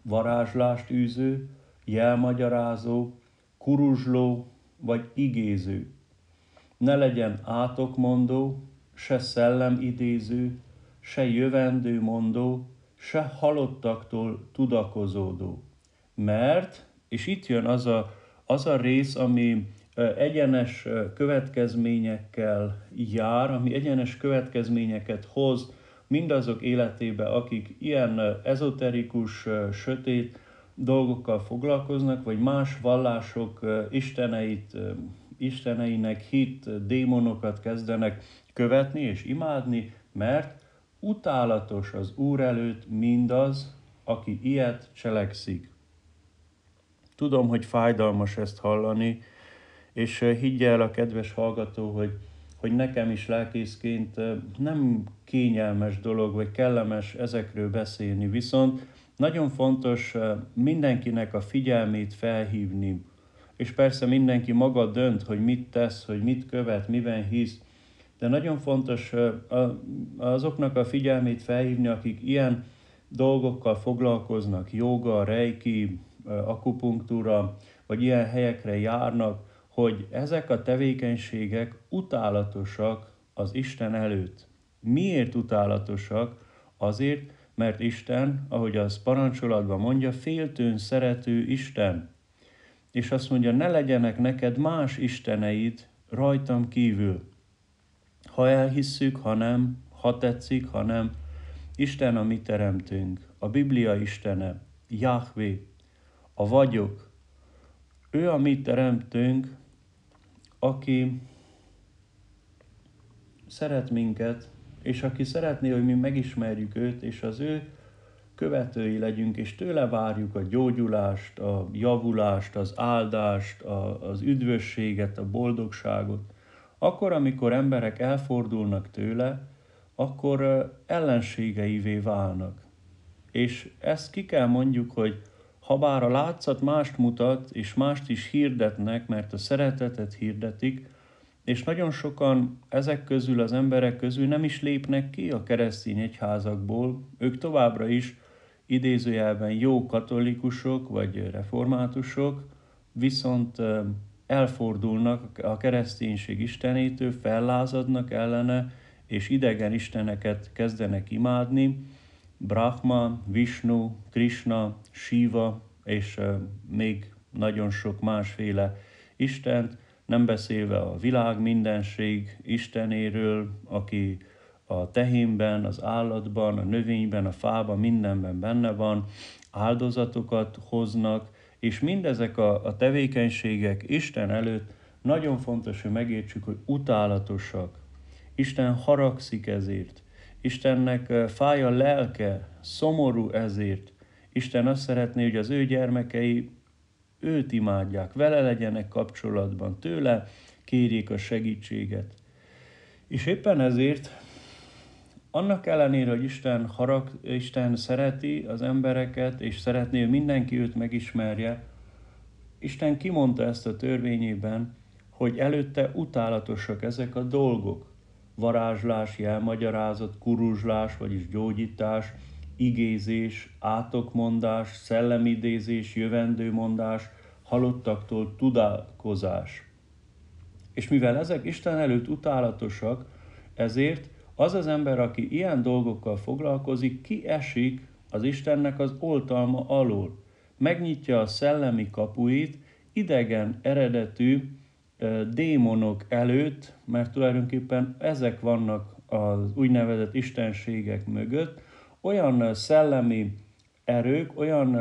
varázslást űző, jelmagyarázó, kuruzsló vagy igéző. Ne legyen átokmondó, se szellemidéző, se jövendőmondó, se halottaktól tudakozódó. Mert, és itt jön az a, az a rész, ami egyenes következményekkel jár, ami egyenes következményeket hoz mindazok életébe, akik ilyen ezoterikus, sötét dolgokkal foglalkoznak, vagy más vallások isteneit, isteneinek hit démonokat kezdenek követni és imádni, mert utálatos az Úr előtt mindaz, aki ilyet cselekszik. Tudom, hogy fájdalmas ezt hallani, és higgyel a kedves hallgató, hogy, hogy nekem is lelkészként nem kényelmes dolog, vagy kellemes ezekről beszélni, viszont nagyon fontos mindenkinek a figyelmét felhívni, és persze mindenki maga dönt, hogy mit tesz, hogy mit követ, miben hisz, de nagyon fontos azoknak a figyelmét felhívni, akik ilyen dolgokkal foglalkoznak, joga, reiki, akupunktúra, vagy ilyen helyekre járnak, hogy ezek a tevékenységek utálatosak az Isten előtt. Miért utálatosak? Azért, mert Isten, ahogy az parancsolatban mondja, féltőn szerető Isten. És azt mondja, ne legyenek neked más isteneid rajtam kívül. Ha elhisszük, ha nem, ha tetszik, ha nem, Isten a mi teremtőnk, a Biblia Istene, Jahvé, a vagyok. Ő a mi teremtőnk, aki szeret minket, és aki szeretné, hogy mi megismerjük őt, és az ő követői legyünk, és tőle várjuk a gyógyulást, a javulást, az áldást, a, az üdvösséget, a boldogságot, akkor, amikor emberek elfordulnak tőle, akkor ellenségeivé válnak. És ezt ki kell mondjuk, hogy ha bár a látszat mást mutat, és mást is hirdetnek, mert a szeretetet hirdetik, és nagyon sokan ezek közül, az emberek közül nem is lépnek ki a keresztény egyházakból, ők továbbra is idézőjelben jó katolikusok vagy reformátusok, viszont elfordulnak a kereszténység istenétől, fellázadnak ellene, és idegen isteneket kezdenek imádni, Brahma, Vishnu, Krishna, Shiva és még nagyon sok másféle Istent, nem beszélve a világ mindenség Istenéről, aki a tehénben, az állatban, a növényben, a fában, mindenben benne van, áldozatokat hoznak, és mindezek a, a tevékenységek Isten előtt nagyon fontos, hogy megértsük, hogy utálatosak. Isten haragszik ezért. Istennek fáj a lelke, szomorú ezért. Isten azt szeretné, hogy az ő gyermekei őt imádják, vele legyenek kapcsolatban, tőle kérjék a segítséget. És éppen ezért, annak ellenére, hogy Isten, harag, Isten szereti az embereket, és szeretné, hogy mindenki őt megismerje, Isten kimondta ezt a törvényében, hogy előtte utálatosak ezek a dolgok varázslás, jelmagyarázat, kuruzslás, vagyis gyógyítás, igézés, átokmondás, szellemidézés, jövendőmondás, halottaktól tudálkozás. És mivel ezek Isten előtt utálatosak, ezért az az ember, aki ilyen dolgokkal foglalkozik, kiesik az Istennek az oltalma alól. Megnyitja a szellemi kapuit idegen eredetű démonok előtt, mert tulajdonképpen ezek vannak az úgynevezett istenségek mögött, olyan szellemi erők, olyan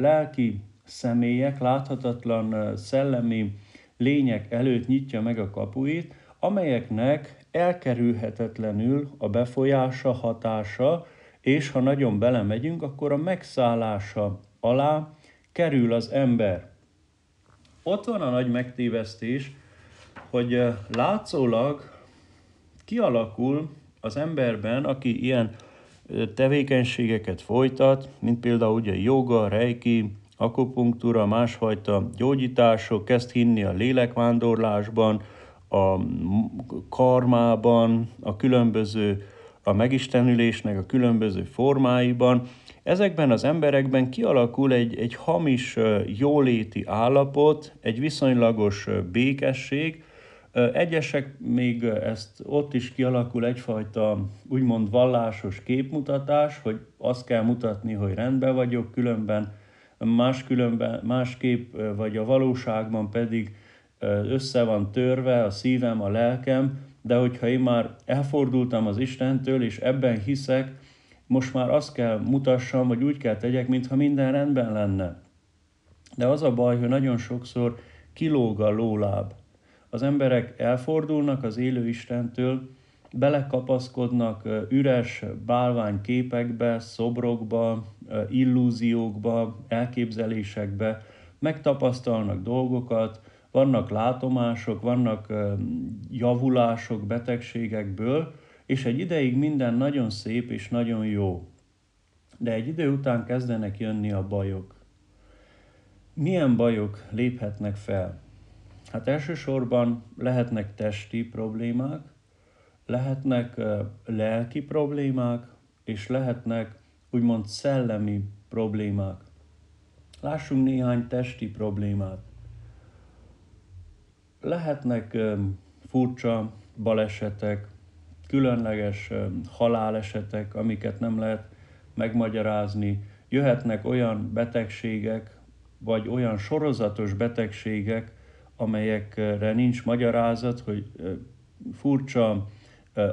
lelki személyek, láthatatlan szellemi lények előtt nyitja meg a kapuit, amelyeknek elkerülhetetlenül a befolyása, hatása, és ha nagyon belemegyünk, akkor a megszállása alá kerül az ember. Ott van a nagy megtévesztés, hogy látszólag kialakul az emberben, aki ilyen tevékenységeket folytat, mint például ugye joga, reiki, akupunktúra, másfajta gyógyítások, kezd hinni a lélekvándorlásban, a karmában, a különböző, a megistenülésnek a különböző formáiban. Ezekben az emberekben kialakul egy, egy hamis jóléti állapot, egy viszonylagos békesség, Egyesek még ezt ott is kialakul egyfajta úgymond vallásos képmutatás, hogy azt kell mutatni, hogy rendben vagyok, különben más különben, másképp, vagy a valóságban pedig össze van törve a szívem, a lelkem, de hogyha én már elfordultam az Istentől, és ebben hiszek, most már azt kell mutassam, vagy úgy kell tegyek, mintha minden rendben lenne. De az a baj, hogy nagyon sokszor kilóg a lóláb az emberek elfordulnak az élő Istentől, belekapaszkodnak üres bálványképekbe, szobrokba, illúziókba, elképzelésekbe, megtapasztalnak dolgokat, vannak látomások, vannak javulások betegségekből, és egy ideig minden nagyon szép és nagyon jó. De egy idő után kezdenek jönni a bajok. Milyen bajok léphetnek fel? Hát elsősorban lehetnek testi problémák, lehetnek lelki problémák, és lehetnek úgymond szellemi problémák. Lássunk néhány testi problémát. Lehetnek furcsa balesetek, különleges halálesetek, amiket nem lehet megmagyarázni. Jöhetnek olyan betegségek, vagy olyan sorozatos betegségek, amelyekre nincs magyarázat, hogy furcsa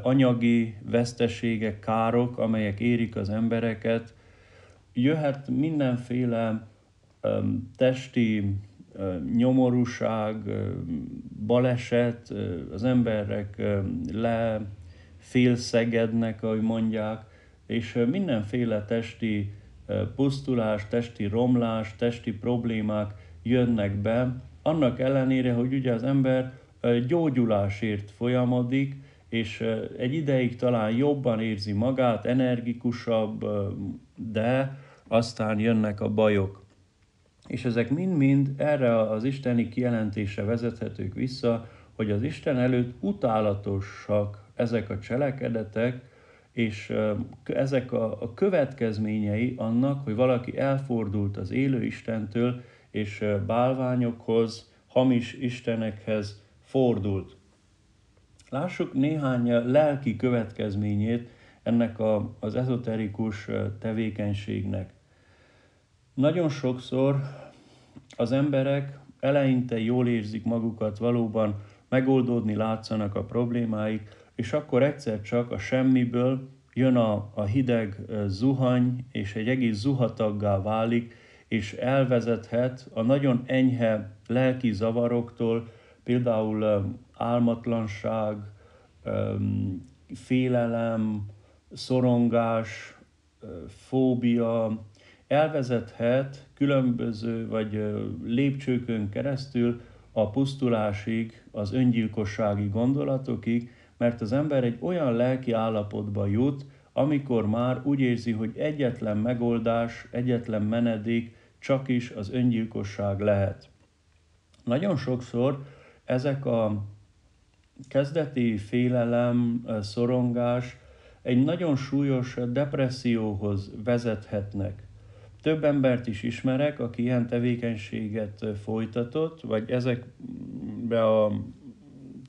anyagi veszteségek, károk, amelyek érik az embereket. Jöhet mindenféle testi nyomorúság, baleset, az emberek lefélszegednek, ahogy mondják, és mindenféle testi pusztulás, testi romlás, testi problémák jönnek be, annak ellenére, hogy ugye az ember gyógyulásért folyamodik, és egy ideig talán jobban érzi magát, energikusabb, de aztán jönnek a bajok. És ezek mind-mind erre az isteni kijelentésre vezethetők vissza, hogy az Isten előtt utálatosak ezek a cselekedetek, és ezek a következményei annak, hogy valaki elfordult az élő Istentől, és bálványokhoz, hamis istenekhez fordult. Lássuk néhány lelki következményét ennek a, az ezoterikus tevékenységnek. Nagyon sokszor az emberek eleinte jól érzik magukat, valóban megoldódni látszanak a problémáik, és akkor egyszer csak a semmiből jön a, a hideg zuhany, és egy egész zuhataggá válik, és elvezethet a nagyon enyhe lelki zavaroktól, például álmatlanság, félelem, szorongás, fóbia, elvezethet különböző vagy lépcsőkön keresztül a pusztulásig, az öngyilkossági gondolatokig, mert az ember egy olyan lelki állapotba jut, amikor már úgy érzi, hogy egyetlen megoldás, egyetlen menedék csak is az öngyilkosság lehet. Nagyon sokszor ezek a kezdeti félelem, szorongás egy nagyon súlyos depresszióhoz vezethetnek. több embert is ismerek, aki ilyen tevékenységet folytatott, vagy ezekbe a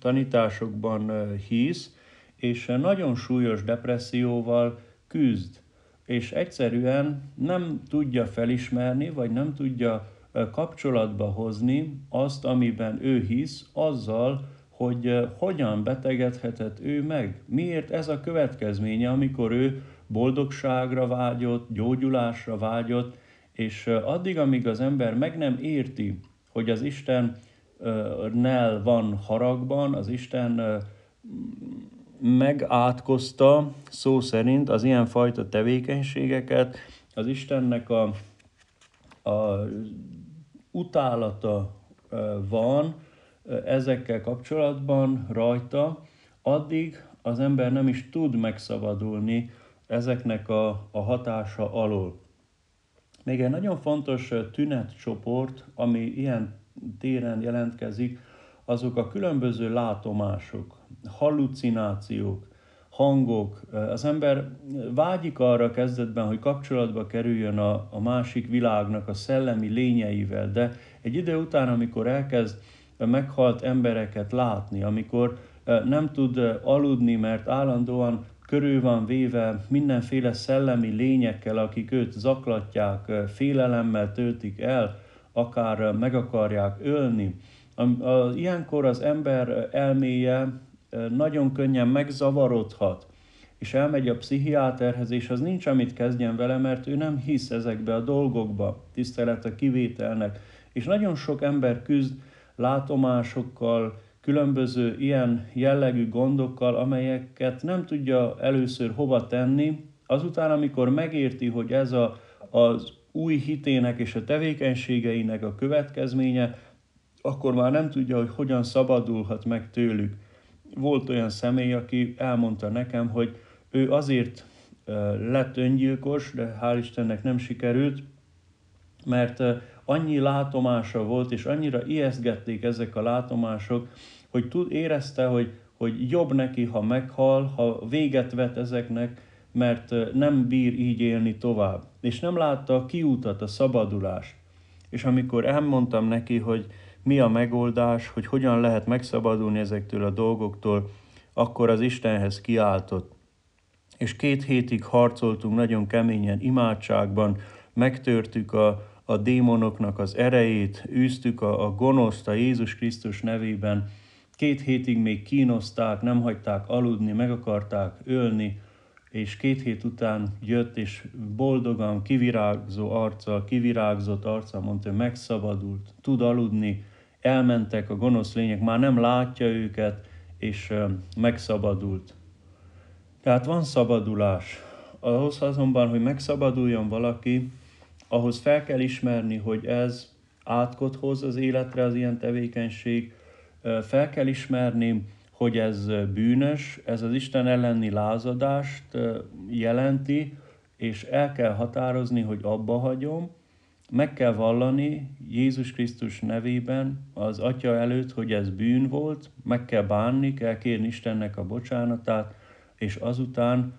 tanításokban hisz, és nagyon súlyos depresszióval küzd, és egyszerűen nem tudja felismerni, vagy nem tudja kapcsolatba hozni azt, amiben ő hisz, azzal, hogy hogyan betegedhetett ő meg. Miért ez a következménye, amikor ő boldogságra vágyott, gyógyulásra vágyott, és addig, amíg az ember meg nem érti, hogy az Isten nel van haragban, az Isten megátkozta szó szerint az ilyenfajta tevékenységeket, az Istennek a, a utálata van ezekkel kapcsolatban rajta, addig az ember nem is tud megszabadulni ezeknek a, a hatása alól. Még egy nagyon fontos tünetcsoport, ami ilyen téren jelentkezik, azok a különböző látomások, hallucinációk, hangok. Az ember vágyik arra kezdetben, hogy kapcsolatba kerüljön a, a másik világnak a szellemi lényeivel, de egy idő után, amikor elkezd meghalt embereket látni, amikor nem tud aludni, mert állandóan körül van véve mindenféle szellemi lényekkel, akik őt zaklatják, félelemmel töltik el, akár meg akarják ölni. Ilyenkor az ember elméje nagyon könnyen megzavarodhat, és elmegy a pszichiáterhez, és az nincs, amit kezdjen vele, mert ő nem hisz ezekbe a dolgokba, tisztelet a kivételnek. És nagyon sok ember küzd látomásokkal, különböző ilyen jellegű gondokkal, amelyeket nem tudja először hova tenni, azután, amikor megérti, hogy ez a, az új hitének és a tevékenységeinek a következménye, akkor már nem tudja, hogy hogyan szabadulhat meg tőlük. Volt olyan személy, aki elmondta nekem, hogy ő azért lett öngyilkos, de hál' Istennek nem sikerült, mert annyi látomása volt, és annyira ijesztgették ezek a látomások, hogy tud, érezte, hogy, hogy jobb neki, ha meghal, ha véget vet ezeknek, mert nem bír így élni tovább. És nem látta a kiútat, a szabadulást. És amikor elmondtam neki, hogy mi a megoldás, hogy hogyan lehet megszabadulni ezektől a dolgoktól, akkor az Istenhez kiáltott. És két hétig harcoltunk nagyon keményen imádságban, megtörtük a, a démonoknak az erejét, űztük a, a gonoszt a Jézus Krisztus nevében, két hétig még kínozták, nem hagyták aludni, meg akarták ölni, és két hét után jött, és boldogan, kivirágzó arccal, kivirágzott arccal mondta, hogy megszabadult, tud aludni, elmentek a gonosz lények, már nem látja őket, és megszabadult. Tehát van szabadulás. Ahhoz azonban, hogy megszabaduljon valaki, ahhoz fel kell ismerni, hogy ez átkot hoz az életre az ilyen tevékenység, fel kell ismerni, hogy ez bűnös, ez az Isten elleni lázadást jelenti, és el kell határozni, hogy abba hagyom, meg kell vallani Jézus Krisztus nevében az Atya előtt, hogy ez bűn volt, meg kell bánni, kell kérni Istennek a bocsánatát, és azután,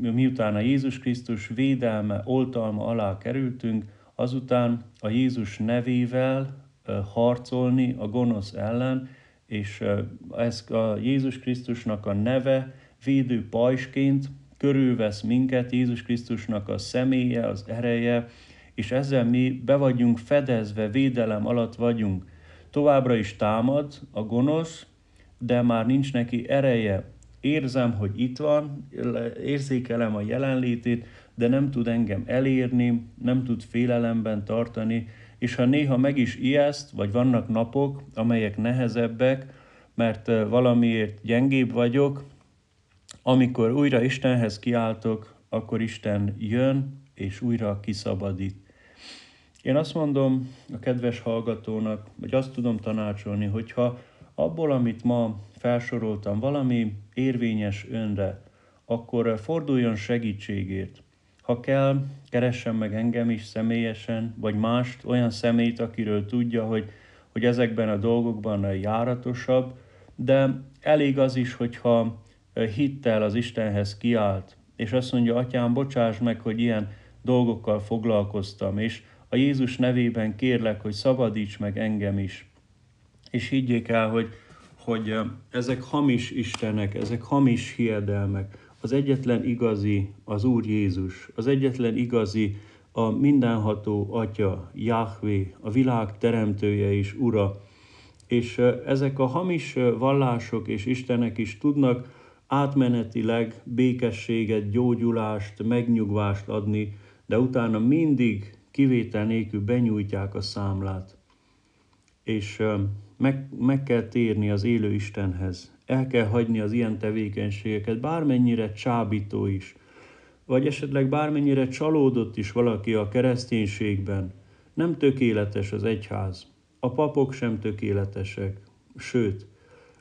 miután a Jézus Krisztus védelme, oltalma alá kerültünk, azután a Jézus nevével harcolni a gonosz ellen, és ez a Jézus Krisztusnak a neve védő pajsként körülvesz minket, Jézus Krisztusnak a személye, az ereje, és ezzel mi be vagyunk fedezve, védelem alatt vagyunk. Továbbra is támad a gonosz, de már nincs neki ereje. Érzem, hogy itt van, érzékelem a jelenlétét, de nem tud engem elérni, nem tud félelemben tartani, és ha néha meg is ijeszt, vagy vannak napok, amelyek nehezebbek, mert valamiért gyengébb vagyok, amikor újra Istenhez kiáltok, akkor Isten jön, és újra kiszabadít. Én azt mondom a kedves hallgatónak, vagy azt tudom tanácsolni, hogyha abból, amit ma felsoroltam, valami érvényes önre, akkor forduljon segítségért. Ha kell, keressen meg engem is személyesen, vagy mást, olyan személyt, akiről tudja, hogy, hogy ezekben a dolgokban járatosabb, de elég az is, hogyha hittel az Istenhez kiált, és azt mondja, atyám, bocsáss meg, hogy ilyen dolgokkal foglalkoztam, és a Jézus nevében kérlek, hogy szabadíts meg engem is. És higgyék el, hogy, hogy ezek hamis istenek, ezek hamis hiedelmek. Az egyetlen igazi az Úr Jézus, az egyetlen igazi a mindenható Atya, Jahvé, a világ teremtője és Ura. És ezek a hamis vallások és istenek is tudnak átmenetileg békességet, gyógyulást, megnyugvást adni, de utána mindig kivétel nélkül benyújtják a számlát. És meg, meg kell térni az élő Istenhez. El kell hagyni az ilyen tevékenységeket, bármennyire csábító is, vagy esetleg bármennyire csalódott is valaki a kereszténységben. Nem tökéletes az egyház. A papok sem tökéletesek, sőt,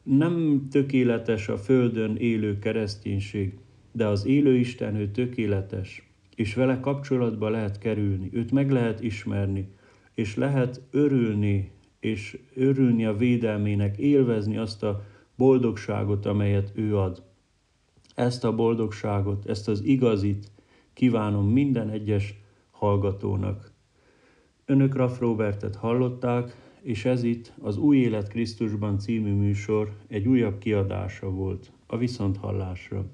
nem tökéletes a földön élő kereszténység, de az élő Isten ő tökéletes, és vele kapcsolatba lehet kerülni, őt meg lehet ismerni, és lehet örülni, és örülni a védelmének, élvezni azt a boldogságot, amelyet ő ad. Ezt a boldogságot, ezt az igazit kívánom minden egyes hallgatónak. Önök Raff Robertet hallották, és ez itt az Új Élet Krisztusban című műsor egy újabb kiadása volt a Viszonthallásra.